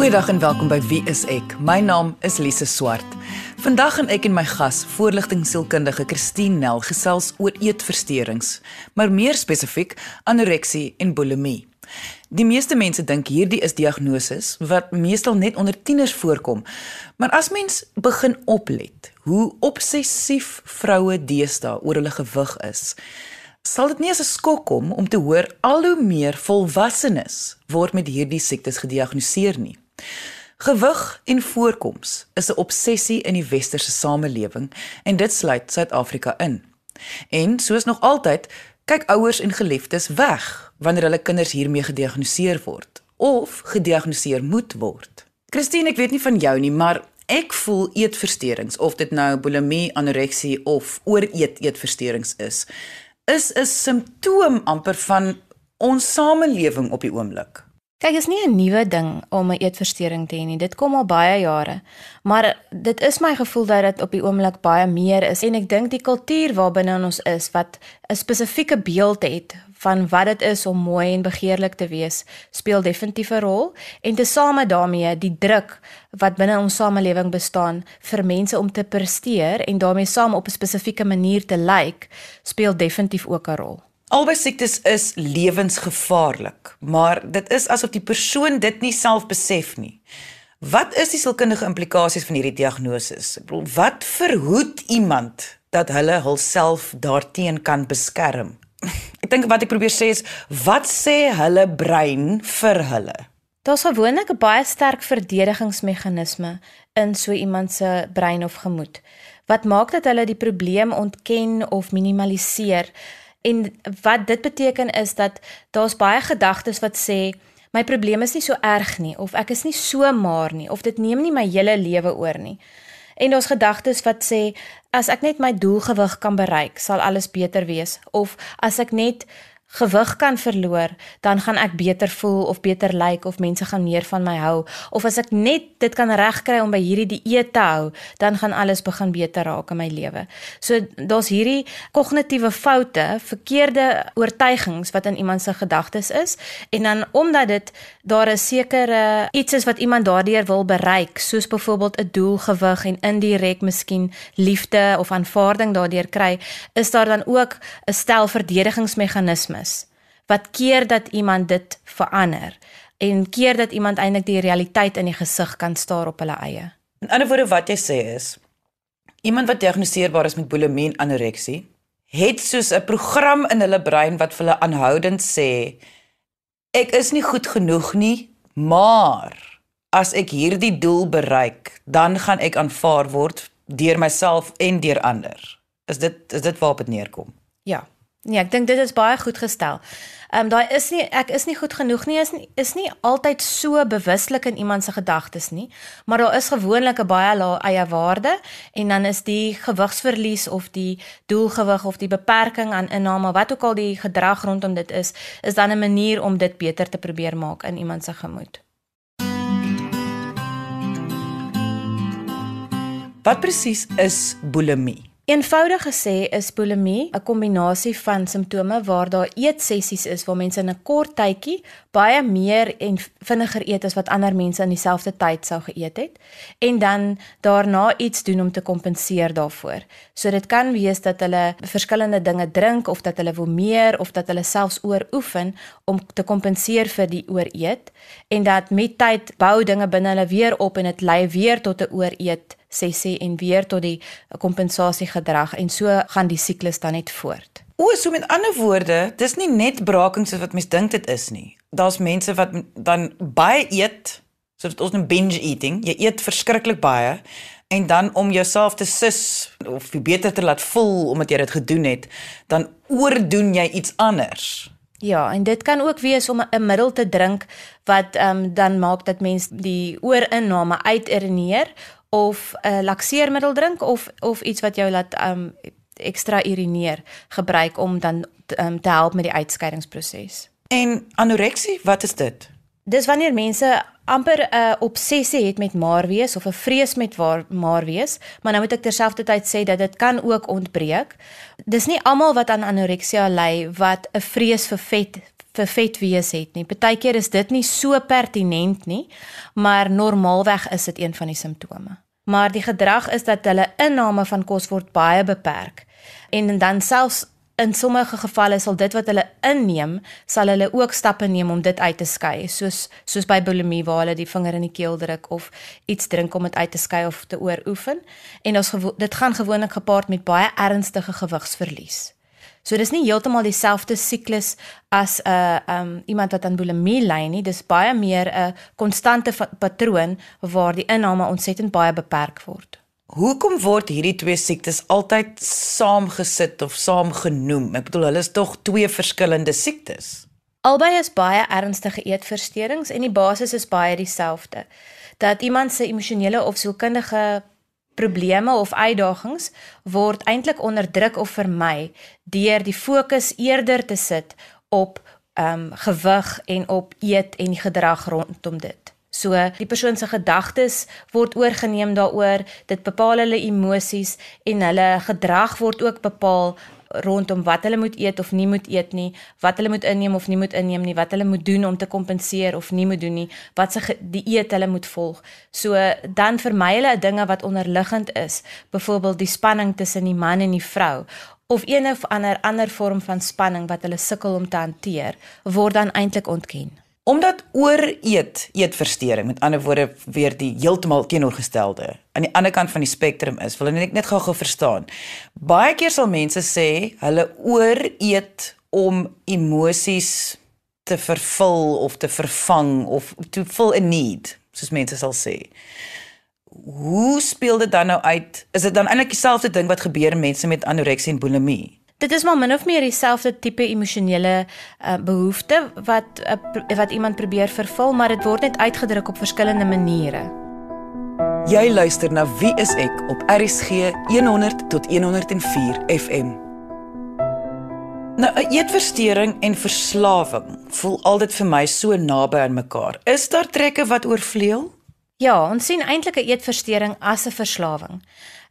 Goeiedag en welkom by Wie is ek? My naam is Lise Swart. Vandag gaan ek en my gas, voorligtingsielkundige Christine Nel, gesels oor eetversteurings, maar meer spesifiek anoreksie en bulimie. Die meeste mense dink hierdie is diagnoses wat meestal net onder tieners voorkom. Maar as mens begin oplet hoe obsessief vroue deesdae oor hulle gewig is, sal dit nie as 'n skok kom om te hoor al hoe meer volwassenes word met hierdie siektes gediagnoseer nie. Gewig en voorkoms is 'n obsessie in die westerse samelewing en dit sluit Suid-Afrika in. En soos nog altyd, kyk ouers en geliefdes weg wanneer hulle kinders hiermee gediagnoseer word of gediagnoseer moet word. Christine, ek weet nie van jou nie, maar ek voel eetversteurings of dit nou bulimie, anoreksie of ooreet eetversteurings is, is 'n simptoom amper van ons samelewing op die oomblik. Kyk, is nie 'n nuwe ding om 'n eetversteuring te hê nie. Dit kom al baie jare. Maar dit is my gevoel dat dit op die oomblik baie meer is en ek dink die kultuur waarbinne ons is wat 'n spesifieke beeld het van wat dit is om mooi en begeerlik te wees, speel definitief 'n rol en tesame daarmee die druk wat binne ons samelewing bestaan vir mense om te presteer en daarmee saam op 'n spesifieke manier te lyk, like, speel definitief ook 'n rol. Albei siektes is lewensgevaarlik, maar dit is asof die persoon dit nie self besef nie. Wat is die sielkundige implikasies van hierdie diagnose? Wat verhoed iemand dat hulle hulself daarteen kan beskerm? Ek dink wat ek probeer sê is wat sê hulle brein vir hulle? Daar's gewoonlik 'n baie sterk verdedigingsmeganisme in so iemand se brein of gemoed. Wat maak dat hulle die probleem ontken of minimaliseer? En wat dit beteken is dat daar's baie gedagtes wat sê my probleem is nie so erg nie of ek is nie so maar nie of dit neem nie my hele lewe oor nie. En daar's gedagtes wat sê as ek net my doelgewig kan bereik, sal alles beter wees of as ek net gewig kan verloor, dan gaan ek beter voel of beter lyk like, of mense gaan meer van my hou of as ek net dit kan regkry om by hierdie dieet te hou, dan gaan alles begin beter raak in my lewe. So daar's hierdie kognitiewe foute, verkeerde oortuigings wat in iemand se gedagtes is en dan omdat dit daar 'n sekere iets is wat iemand daardeur wil bereik, soos byvoorbeeld 'n doelgewig en indirek miskien liefde of aanvaarding daardeur kry, is daar dan ook 'n stel verdedigingsmeganismes is wat keer dat iemand dit verander en keer dat iemand eintlik die realiteit in die gesig kan staar op hulle eie. In ander woorde wat jy sê is iemand wat diagnoseerbaar is met bulimie en anoreksie het soos 'n program in hulle brein wat vir hulle aanhoudend sê ek is nie goed genoeg nie, maar as ek hierdie doel bereik, dan gaan ek aanvaar word deur myself en deur ander. Is dit is dit waarop dit neerkom? Ja. Nee, ek dink dit is baie goed gestel. Ehm um, daai is nie ek is nie goed genoeg nie is nie is nie altyd so bewuslik in iemand se gedagtes nie, maar daar is gewoonlik 'n baie lae eie waarde en dan is die gewigsverlies of die doelgewig of die beperking aan inname wat ook al die gedrag rondom dit is, is dan 'n manier om dit beter te probeer maak in iemand se gemoed. Wat presies is bulimie? Eenvoudig gesê is bulimie 'n kombinasie van simptome waar daar eetsessies is waar mense in 'n kort tydjie baie meer en vinniger eet as wat ander mense in dieselfde tyd sou geëet het en dan daarna iets doen om te kompenseer daarvoor. So dit kan wees dat hulle verskillende dinge drink of dat hulle wil meer of dat hulle selfs ooroefen om te kompenseer vir die ooreet en dat met tyd bou dinge binne hulle weer op en dit lei weer tot 'n ooreet sessie en weer tot die kompensasiegedrag en so gaan die siklus dan net voort. O, so met ander woorde, dis nie net brakings wat mens dink dit is nie. Daar's mense wat dan baie eet, soos ons 'n binge eating, jy eet verskriklik baie en dan om jouself te sus of beter te laat voel omdat jy dit gedoen het, dan oordoen jy iets anders. Ja, en dit kan ook wees om 'n middel te drink wat ehm um, dan maak dat mens die oorinname uiturineer of 'n uh, lakseermiddel drink of of iets wat jou laat um ekstra urineer gebruik om dan um, te help met die uitskeidingsproses. En anoreksie, wat is dit? Dis wanneer mense amper 'n uh, obsessie het met maar wees of 'n vrees met waar maar wees, maar nou moet ek terselfdertyd sê dat dit kan ook ontbreek. Dis nie almal wat aan anoreksia ly wat 'n vrees vir vet vir vet wees het nie. Partykeer is dit nie so pertinent nie, maar normaalweg is dit een van die simptome. Maar die gedrag is dat hulle inname van kos word baie beperk. En dan selfs in sommige gevalle sal dit wat hulle inneem, sal hulle ook stappe neem om dit uit te skei, soos soos by bulimie waar hulle die vinger in die keel druk of iets drink om dit uit te skei of te ooroefen. En ons dit gaan gewoonlik gepaard met baie ernstige gewigsverlies. So dis nie heeltemal dieselfde siklus as 'n uh, um iemand wat aan bulimie ly nie. Dis baie meer 'n konstante patroon waar die inname ontsettend baie beperk word. Hoekom word hierdie twee siektes altyd saamgesit of saamgenoem? Ek bedoel hulle is tog twee verskillende siektes. Albei is baie ernstige eetversteurings en die basis is baie dieselfde. Dat iemand se emosionele of sielkundige probleme of uitdagings word eintlik onderdruk of vermy deur die fokus eerder te sit op ehm um, gewig en op eet en die gedrag rondom dit. So die persoon se gedagtes word oorgeneem daaroor, dit bepaal hulle emosies en hulle gedrag word ook bepaal rondom wat hulle moet eet of nie moet eet nie, wat hulle moet inneem of nie moet inneem nie, wat hulle moet doen om te kompenseer of nie moet doen nie, wat se dieet hulle moet volg. So dan vermy hulle dinge wat onderliggend is, byvoorbeeld die spanning tussen die man en die vrou of een of ander ander vorm van spanning wat hulle sukkel om te hanteer, word dan eintlik ontken. Omdat ooreet eetversteuring met ander woorde weer die heeltemal teenoorgestelde aan die ander kant van die spektrum is, wil ek net gou-gou verstaan. Baie keer sal mense sê hulle ooreet om emosies te vervul of te vervang of to fill a need, soos mense sal sê. Hoe speel dit dan nou uit? Is dit dan eintlik dieselfde ding wat gebeur met mense met anoreksie en bulimie? Dit is maar min of meer dieselfde tipe emosionele uh, behoefte wat uh, wat iemand probeer vervul, maar dit word net uitgedruk op verskillende maniere. Jy luister na Wie is ek op RSG 100 tot 104 FM. Nou, eetversteuring en verslawing voel altyd vir my so naby aan mekaar. Is daar trekke wat oorvleuel? Ja, ons sien eintlik 'n eetversteuring as 'n verslawing.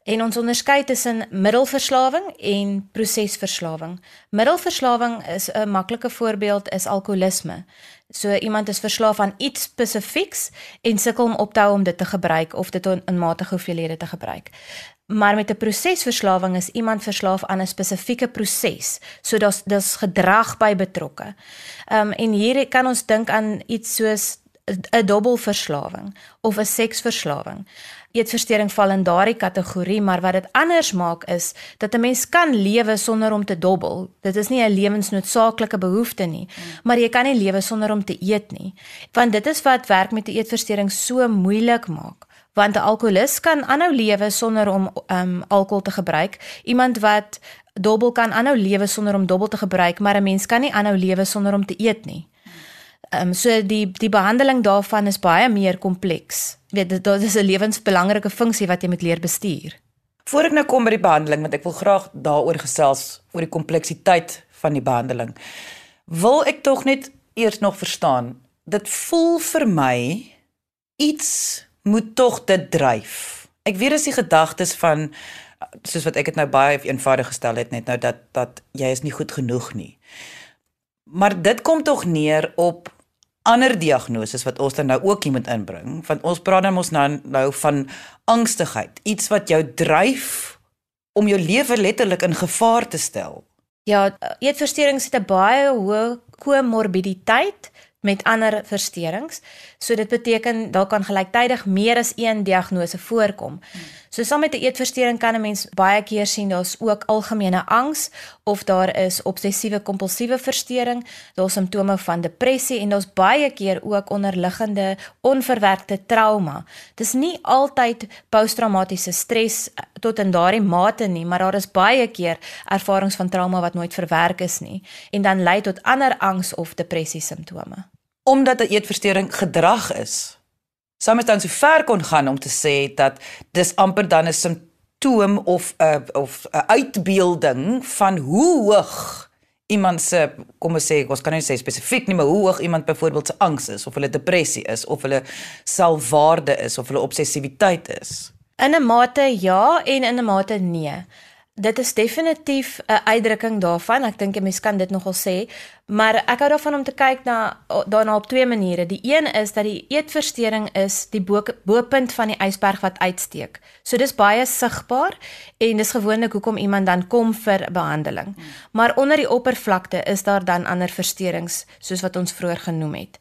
En ons onderskei tussen middelverslawing en prosesverslawing. Middelverslawing is 'n maklike voorbeeld is alkoholisme. So iemand is verslaaf aan iets spesifieks en sukkel om op te hou om dit te gebruik of dit in matige hoeveelhede te gebruik. Maar met 'n prosesverslawing is iemand verslaaf aan 'n spesifieke proses. So daar's daar's gedrag by betrokke. Ehm um, en hier kan ons dink aan iets soos 'n dubbelverslawing of 'n seksverslawing eetversteuring val in daardie kategorie, maar wat dit anders maak is dat 'n mens kan lewe sonder om te dobbel. Dit is nie 'n lewensnoodsaaklike behoefte nie, maar jy kan nie lewe sonder om te eet nie. Want dit is wat werk met 'n eetversteuring so moeilik maak. Want 'n alkolikus kan aanhou lewe sonder om um alkohol te gebruik. Iemand wat dobbel kan aanhou lewe sonder om dobbel te gebruik, maar 'n mens kan nie aanhou lewe sonder om te eet nie. Ehm um, so die die behandeling daarvan is baie meer kompleks. Weet dit dit is 'n lewensbelangrike funksie wat jy moet leer bestuur. Voor ek nou kom by die behandeling, want ek wil graag daaroor gesels oor die kompleksiteit van die behandeling. Wil ek tog net eers nog verstaan. Dit voel vir my iets moet tog dit dryf. Ek weet as die gedagtes van soos wat ek dit nou baie eenvoudig gestel het net nou dat dat jy is nie goed genoeg nie. Maar dit kom tog neer op ander diagnoses wat ons dan nou ook hier moet inbring want ons praat dan mos nou nou van angstigheid iets wat jou dryf om jou lewe letterlik in gevaar te stel ja eetversteurings het 'n baie hoë komorbiditeit met ander versteurings so dit beteken daar kan gelyktydig meer as een diagnose voorkom hmm. So saam met 'n eetversteuring kan 'n mens baie keer sien daar's ook algemene angs of daar is obsessiewe kompulsiewe versteuring, daar's simptome van depressie en daar's baie keer ook onderliggende onverwerkte trauma. Dis nie altyd posttraumatiese stres eh, tot in daardie mate nie, maar daar is baie keer ervarings van trauma wat nooit verwerk is nie en dan lei tot ander angs of depressie simptome. Omdat 'n eetversteuring gedrag is, sou mens dan so ver kon gaan om te sê dat dis amper dan 'n simptoom of 'n of 'n uitbeelding van hoe hoog iemand se kom ons sê ons kan nie sê spesifiek nie maar hoe hoog iemand byvoorbeeld se angs is of hulle depressie is of hulle selfwaarde is of hulle obsessiwiteit is. In 'n mate ja en in 'n mate nee. Dit is definitief 'n uitdrukking daarvan. Ek dink 'n mens kan dit nogal sê, maar ek hou daarvan om te kyk na daarna op twee maniere. Die een is dat die eetversteuring is die bo bopunt van die ysberg wat uitsteek. So dis baie sigbaar en dis gewoonlik hoekom iemand dan kom vir behandeling. Maar onder die oppervlakte is daar dan ander versteurings soos wat ons vroeër genoem het.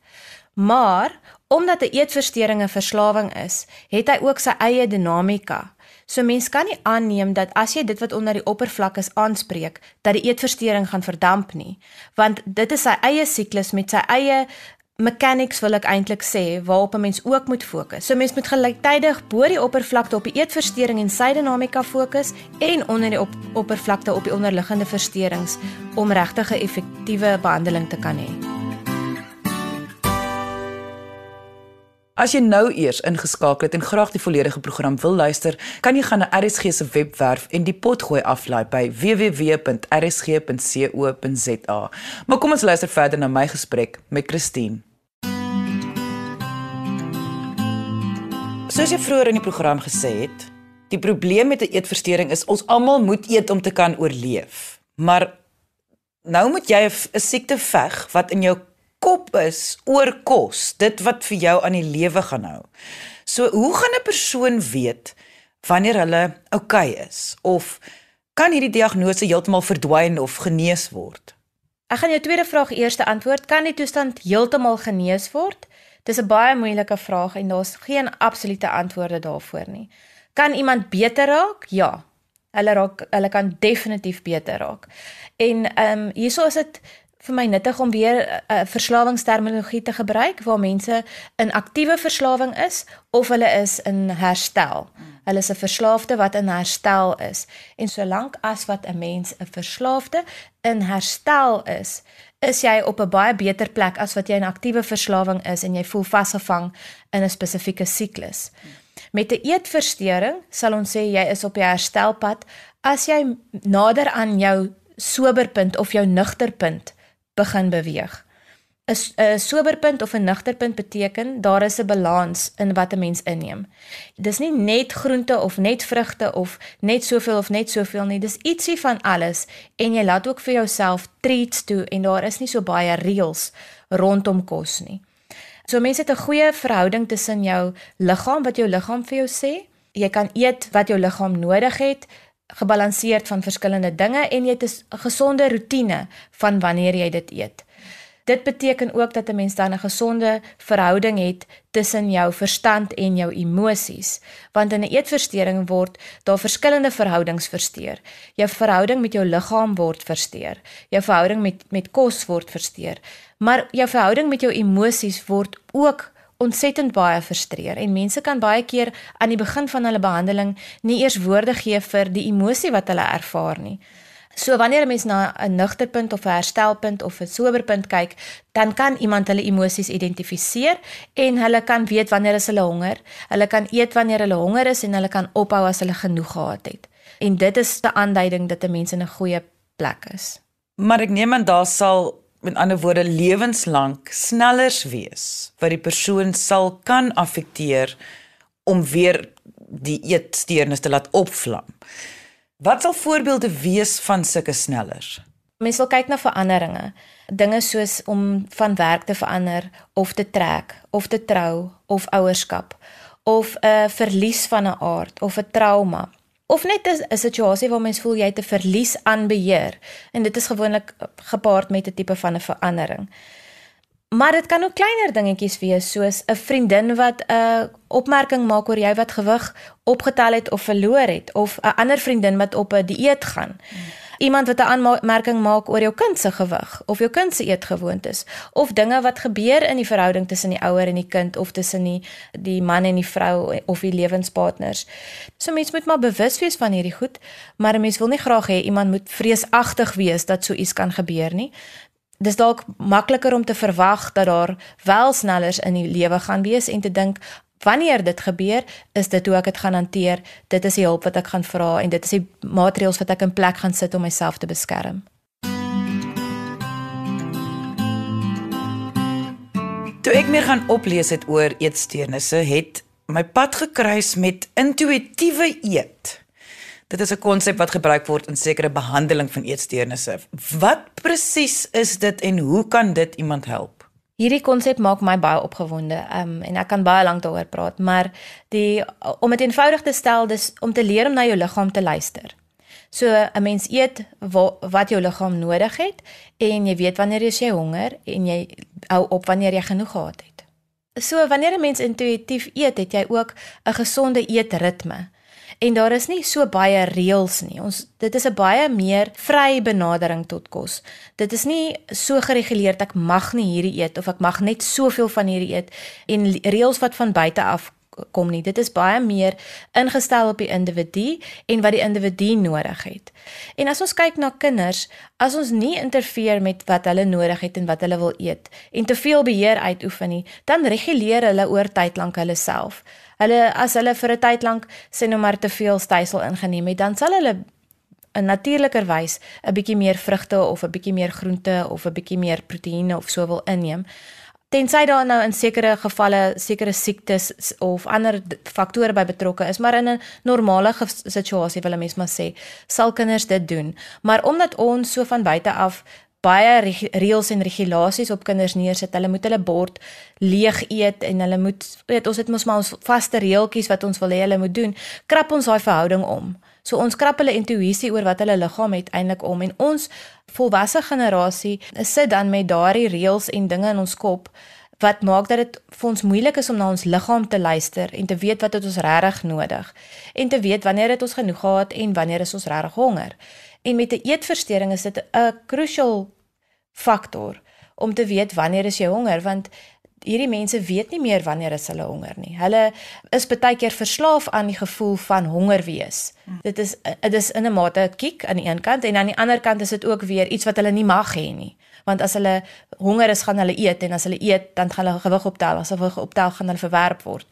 Maar omdat 'n eetversteuring 'n verslawing is, het hy ook sy eie dinamika. So mens kan nie aanneem dat as jy dit wat onder die oppervlak is aanspreek, dat die eetversteuring gaan verdamp nie, want dit is sy eie siklus met sy eie mechanics wil ek eintlik sê waarop 'n mens ook moet fokus. So mens moet gelyktydig bo die oppervlakte op die eetversteuring en sy dinamika fokus en onder die op oppervlakte op die onderliggende versteurings om regtig 'n effektiewe behandeling te kan hê. As jy nou eers ingeskakel het en graag die volledige program wil luister, kan jy gaan na RSG se webwerf en die potgooi aflaai by www.rsg.co.za. Maar kom ons luister verder na my gesprek met Christine. Soos jy vroeër in die program gesê het, die probleem met 'n eetversteuring is ons almal moet eet om te kan oorleef. Maar nou moet jy 'n siekte veg wat in jou kop is oor kos, dit wat vir jou aan die lewe gaan hou. So, hoe gaan 'n persoon weet wanneer hulle oukei okay is of kan hierdie diagnose heeltemal verdwyn of genees word? Ek gaan jou tweede vraag eers antwoord. Kan die toestand heeltemal genees word? Dis 'n baie moeilike vraag en daar's geen absolute antwoorde daarvoor nie. Kan iemand beter raak? Ja. Hulle raak hulle kan definitief beter raak. En ehm um, hierso is dit vir my nuttig om weer 'n uh, eh, eh, verslawingsterminologie te gebruik waar mense in aktiewe verslawing is of hulle is in herstel. Hulle is 'n verslaafde wat in herstel is. En solank as wat 'n mens 'n verslaafde in herstel is, is jy op 'n baie beter plek as wat jy in aktiewe verslawing is en jy voel vasgevang in 'n spesifieke siklus. Met 'n eetversteuring sal ons sê jy is op die herstelpad as jy nader aan jou soberpunt of jou nugterpunt begin beweeg. 'n soberpunt of 'n nugterpunt beteken daar is 'n balans in wat 'n mens inneem. Dis nie net groente of net vrugte of net soveel of net soveel nie, dis ietsie van alles en jy laat ook vir jouself treats toe en daar is nie so baie reëls rondom kos nie. So mense het 'n goeie verhouding tussen jou liggaam wat jou liggaam vir jou sê. Jy kan eet wat jou liggaam nodig het gebalanseerd van verskillende dinge en jy het 'n gesonde rotine van wanneer jy dit eet. Dit beteken ook dat 'n mens dan 'n gesonde verhouding het tussen jou verstand en jou emosies, want in 'n eetversteuring word daar verskillende verhoudings versteur. Jou verhouding met jou liggaam word versteur. Jou verhouding met met kos word versteur, maar jou verhouding met jou emosies word ook ontsettend baie frustreer en mense kan baie keer aan die begin van hulle behandeling nie eers woorde gee vir die emosie wat hulle ervaar nie. So wanneer 'n mens na 'n nugterpunt of 'n herstelpunt of 'n soberpunt kyk, dan kan iemand hulle emosies identifiseer en hulle kan weet wanneer is hulle honger. Hulle kan eet wanneer hulle honger is en hulle kan ophou as hulle genoeg gehad het. En dit is 'n aanduiding dat 'n mens in 'n goeie plek is. Maar ek neem aan daar sal met ander woorde lewenslank snellers wees wat die persoon sal kan affekteer om weer die eetsteurnis te laat opvlam. Wat sal voorbeelde wees van sulke snellers? Mens wil kyk na veranderinge. Dinge soos om van werk te verander of te trek of te trou of ouerskap of 'n verlies van 'n aard of 'n trauma of net 'n situasie waar mens voel jy het 'n verlies aan beheer en dit is gewoonlik gepaard met 'n tipe van 'n verandering. Maar dit kan ook kleiner dingetjies wees soos 'n vriendin wat 'n opmerking maak oor jy wat gewig opgetel het of verloor het of 'n ander vriendin wat op 'n dieet gaan. Hmm iemand wat 'n aanmerking maak oor jou kind se gewig of jou kind se eetgewoontes of dinge wat gebeur in die verhouding tussen die ouer en die kind of tussen die die man en die vrou of die lewenspartners. So mens moet maar bewus wees van hierdie goed, maar 'n mens wil nie graag hê iemand moet vreesagtig wees dat so iets kan gebeur nie. Dis dalk makliker om te verwag dat daar wel snellers in die lewe gaan wees en te dink wanneer dit gebeur, is dit hoe ek dit gaan hanteer. Dit is die hulp wat ek gaan vra en dit is die maatreëls wat ek in plek gaan sit om myself te beskerm. Toe ek meer gaan oplees het oor eetsteurnisse, het my pad gekruis met intuïtiewe eet. Dit is 'n konsep wat gebruik word in sekere behandeling van eetsteurnisse. Wat presies is dit en hoe kan dit iemand help? Hierdie konsep maak my baie opgewonde. Um en ek kan baie lank daaroor praat, maar die om dit eenvoudig te stel, dis om te leer om na jou liggaam te luister. So 'n mens eet wat, wat jou liggaam nodig het en jy weet wanneer jy honger en jy hou op wanneer jy genoeg gehad het. So wanneer 'n mens intuïtief eet, het jy ook 'n gesonde eetritme. En daar is nie so baie reëls nie. Ons dit is 'n baie meer vry benadering tot kos. Dit is nie so gereguleer dat ek mag nie hierdie eet of ek mag net soveel van hierdie eet en reëls wat van buite af kom nie. Dit is baie meer ingestel op die individu en wat die individu nodig het. En as ons kyk na kinders, as ons nie interfereer met wat hulle nodig het en wat hulle wil eet en te veel beheer uitoefen nie, dan reguleer hulle oor tyd lank hulle self. Hulle as hulle vir 'n tyd lank sê nou maar te veel stysel ingeneem het, dan sal hulle 'n natuurliker wys 'n bietjie meer vrugte of 'n bietjie meer groente of 'n bietjie meer proteïene of so wil inneem. Tensy daar nou in sekere gevalle sekere siektes of ander faktore by betrokke is, maar in 'n normale situasie wil 'n mens maar sê, sal kinders dit doen. Maar omdat ons so van buite af baie reëls en regulasies op kinders neersit. Hulle moet hulle bord leeg eet en hulle moet weet ons het mos maar ons vaste reeltjies wat ons wil hê hulle moet doen. Krap ons daai verhouding om. So ons krap hulle intuïsie oor wat hulle liggaam het eintlik om en ons volwasse generasie sit dan met daardie reëls en dinge in ons kop wat maak dat dit vir ons moeilik is om na ons liggaam te luister en te weet wat het ons regtig nodig en te weet wanneer het ons genoeg gehad en wanneer is ons regtig honger. En met 'n eetversteuring is dit 'n crucial faktor om te weet wanneer is jy honger want hierdie mense weet nie meer wanneer is hulle honger nie. Hulle is baie keer verslaaf aan die gevoel van honger wees. Hmm. Dit is dit is in 'n mate 'n kiek aan die een kant en aan die ander kant is dit ook weer iets wat hulle nie mag hê nie. Want as hulle honger is, gaan hulle eet en as hulle eet, dan gaan hulle gewig optel. As hulle gewig optel, gaan hulle verwerp word.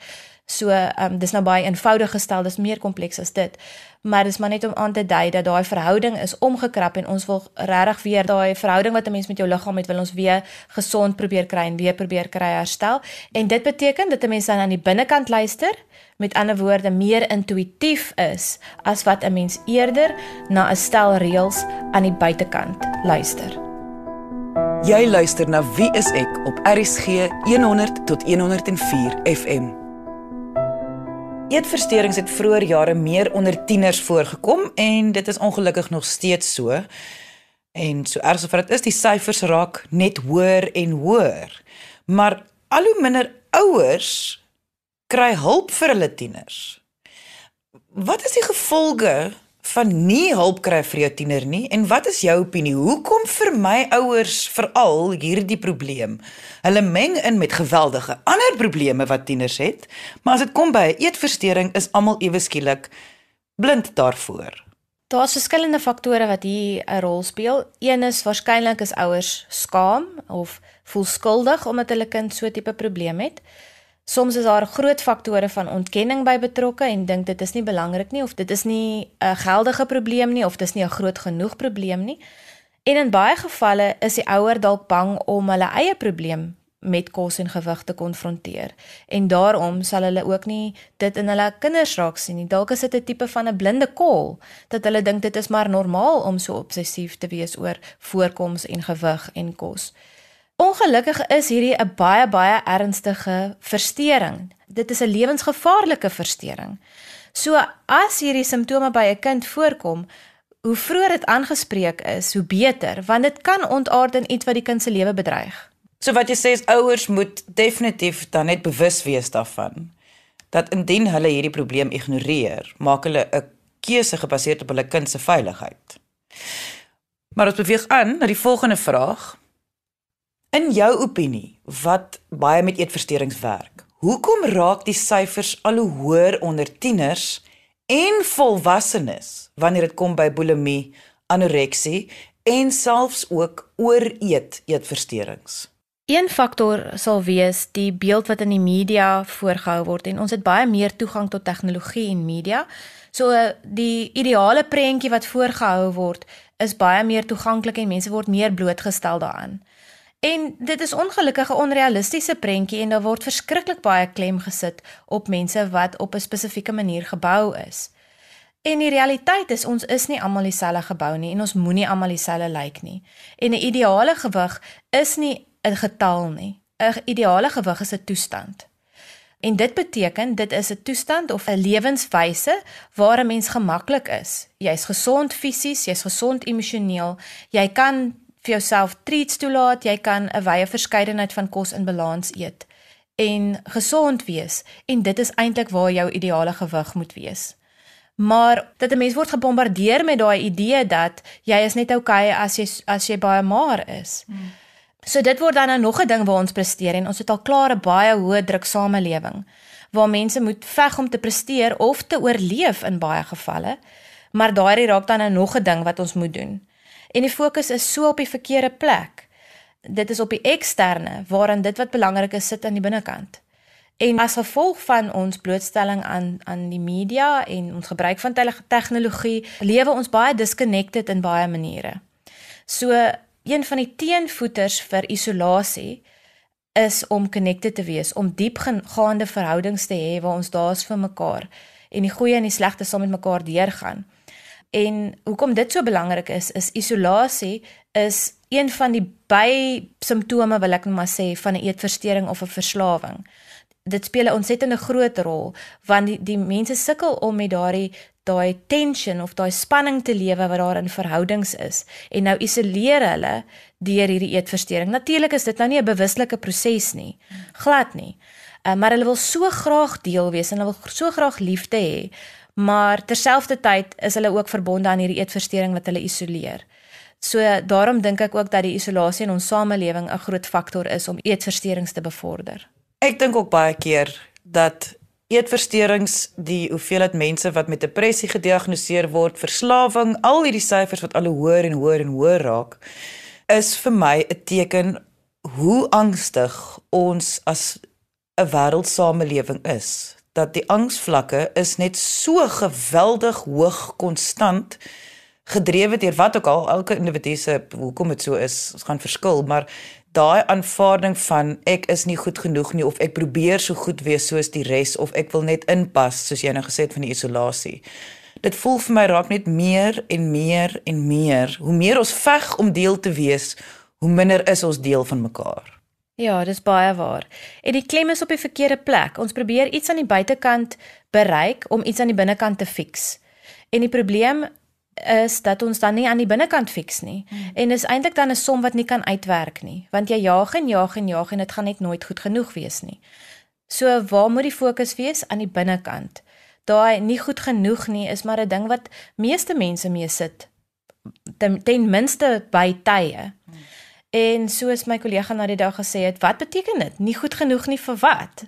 So, ehm um, dis nou baie eenvoudig gestel, dis meer kompleks as dit. Maar dis maar net om aan te dui dat daai verhouding is omgekrap en ons wil regtig weer daai verhouding wat 'n mens met jou liggaam het, wil ons weer gesond probeer kry en weer probeer kry herstel. En dit beteken dat 'n mens dan aan die binnekant luister, met ander woorde meer intuïtief is as wat 'n mens eerder na 'n stel reëls aan die buitekant luister. Jy luister na Wie is ek op RCG 100 tot 104 FM. Eetversteurings het vroeër jare meer onder tieners voorgekom en dit is ongelukkig nog steeds so. En so erg sover dit is, die syfers raak net hoër en hoër. Maar al hoe minder ouers kry hulp vir hulle tieners. Wat is die gevolge van nie hulp kry vir jou tiener nie en wat is jou opinie? Hoekom vir my ouers veral hierdie probleem? Hulle meng in met geweldige ander probleme wat tieners het, maar as dit kom by 'n eetversteuring is almal ewe skielik blind daarvoor. Daar's verskillende faktore wat hier 'n rol speel. Een is waarskynlik is ouers skaam of voel skuldig omdat hulle kind so tipe probleem het. Soms is daar groot faktore van ontkenning by betrokke en dink dit is nie belangrik nie of dit is nie 'n geldige probleem nie of dis nie 'n groot genoeg probleem nie. En in baie gevalle is die ouer dalk bang om hulle eie probleem met kos en gewig te konfronteer en daarom sal hulle ook nie dit in hulle kinders raak sien nie. Dalk is dit 'n tipe van 'n blinde kol dat hulle dink dit is maar normaal om so obsessief te wees oor voorkoms en gewig en kos. Ongelukkig is hierdie 'n baie baie ernstige verstoring. Dit is 'n lewensgevaarlike verstoring. So as hierdie simptome by 'n kind voorkom, hoe vroeër dit aangespreek is, hoe beter, want dit kan ontaard in iets wat die kind se lewe bedreig. So wat jy sê is ouers moet definitief dan net bewus wees daarvan dat indien hulle hierdie probleem ignoreer, maak hulle 'n keuse gebaseer op hulle kind se veiligheid. Maar ons beweeg aan na die volgende vraag. In jou opinie, wat baie met eetversteurings werk, hoekom raak die syfers al hoe hoër onder tieners en volwassenes wanneer dit kom by bulimie, anoreksie en selfs ook ooreet eetversteurings? Een faktor sal wees die beeld wat in die media voorgehou word en ons het baie meer toegang tot tegnologie en media. So die ideale prentjie wat voorgehou word is baie meer toeganklik en mense word meer blootgestel daaraan. En dit is ongelukkig 'n onrealistiese prentjie en daar word verskriklik baie klem gesit op mense wat op 'n spesifieke manier gebou is. En die realiteit is ons is nie almal dieselfde gebou nie en ons moenie almal dieselfde lyk nie. En 'n ideale gewig is nie 'n getal nie. 'n Ideale gewig is 'n toestand. En dit beteken dit is 'n toestand of 'n lewenswyse waar 'n mens gemaklik is. Jy's gesond fisies, jy's gesond emosioneel. Jy kan vir jouself treats toelaat, jy kan 'n wye verskeidenheid van kos in balans eet en gesond wees en dit is eintlik waar jou ideale gewig moet wees. Maar dat 'n mens word gebombardeer met daai idee dat jy is net oukei okay as jy as jy baie maar is. Hmm. So dit word dan nou nog 'n ding waar ons presteer en ons het al klaar 'n baie hoë druk samelewing waar mense moet veg om te presteer of te oorleef in baie gevalle. Maar daai raak dan nou nog 'n ding wat ons moet doen. En die fokus is so op die verkeerde plek. Dit is op die eksterne waarin dit wat belangrik is sit aan die binnekant. En as gevolg van ons blootstelling aan aan die media en ons gebruik van tegnologie, lewe ons baie disconnected in baie maniere. So een van die teenvoeters vir isolasie is om connected te wees, om diepgaande verhoudings te hê waar ons daar's vir mekaar en die goeie en die slegte saam met mekaar deurgaan. En hoekom dit so belangrik is, is isolasie is een van die by simptome wil ek net maar sê van 'n eetversteuring of 'n verslawing. Dit speel 'n ontsettende groot rol want die die mense sukkel om met daardie daai tension of daai spanning te lewe wat daar in verhoudings is en nou isoleer hulle deur hierdie eetversteuring. Natuurlik is dit nou nie 'n bewuslike proses nie. Glad nie. Uh, maar hulle wil so graag deel wees en hulle wil so graag liefde hê. Maar terselfdertyd is hulle ook verbonde aan hierdie eetversteuring wat hulle isoleer. So daarom dink ek ook dat die isolasie in ons samelewing 'n groot faktor is om eetversteurings te bevorder. Ek dink ook baie keer dat eetversteurings, die hoeveelheid mense wat met depressie gediagnoseer word, verslawing, al hierdie syfers wat al hoër en hoër en hoër raak, is vir my 'n teken hoe angstig ons as 'n wêreldsamelewing is. Dat die angsvlakke is net so geweldig hoog konstant gedrewe deur wat ook al elke individu se hoekom dit so is, ons gaan verskil, maar daai aanvaarding van ek is nie goed genoeg nie of ek probeer so goed wees soos die res of ek wil net inpas soos jy nou gesê het van die isolasie. Dit voel vir my raak net meer en meer en meer. Hoe meer ons veg om deel te wees, hoe minder is ons deel van mekaar. Ja, dis baie waar. En die klem is op die verkeerde plek. Ons probeer iets aan die buitekant bereik om iets aan die binnekant te fix. En die probleem is dat ons dan nie aan die binnekant fiks nie. Hmm. En dis eintlik dan 'n som wat nie kan uitwerk nie, want jy jaag en jaag en jaag en dit gaan net nooit goed genoeg wees nie. So waar moet die fokus wees aan die binnekant? Daai nie goed genoeg nie is maar 'n ding wat meeste mense mee sit ten, ten minste by tye. Hmm. En soos my kollega na die dag gesê het, wat beteken dit? Nie goed genoeg nie vir wat?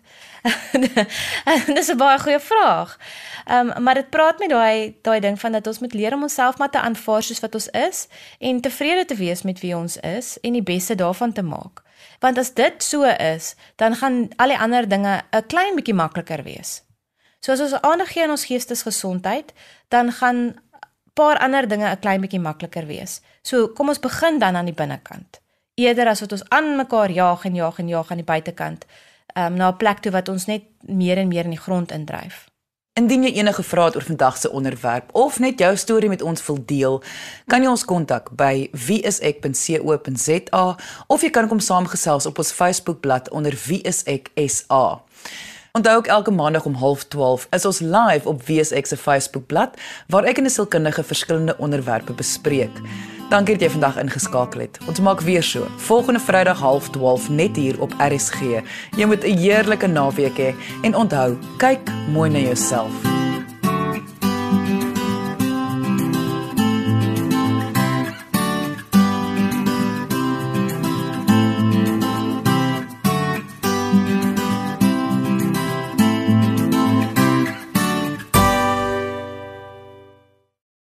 Dis 'n baie goeie vraag. Ehm um, maar dit praat met daai daai ding van dat ons moet leer om onsself maar te aanvaar soos wat ons is en tevrede te wees met wie ons is en die beste daarvan te maak. Want as dit so is, dan gaan al die ander dinge 'n klein bietjie makliker wees. So as ons aandag gee aan ons geestesgesondheid, dan gaan paar ander dinge 'n klein bietjie makliker wees. So kom ons begin dan aan die binnekant eerder as wat ons aan mekaar jaag en jaag en jaag aan die buitekant um, na 'n plek toe wat ons net meer en meer in die grond indryf. Indien jy enige vrae het oor vandag se onderwerp of net jou storie met ons wil deel, kan jy ons kontak by wieisek.co.za of jy kan kom saamgesels op ons Facebookblad onder wieiseksa. Onthou ook elke maandag om 12:30 is ons live op WSX se Facebookblad waar ek en 'n sielkundige verskillende onderwerpe bespreek. Dankie dat jy vandag ingeskakel het. Ons maak weer so. Volgende Vrydag 12:30 net hier op RSG. Jy moet 'n heerlike naweek hê en onthou, kyk mooi na jouself.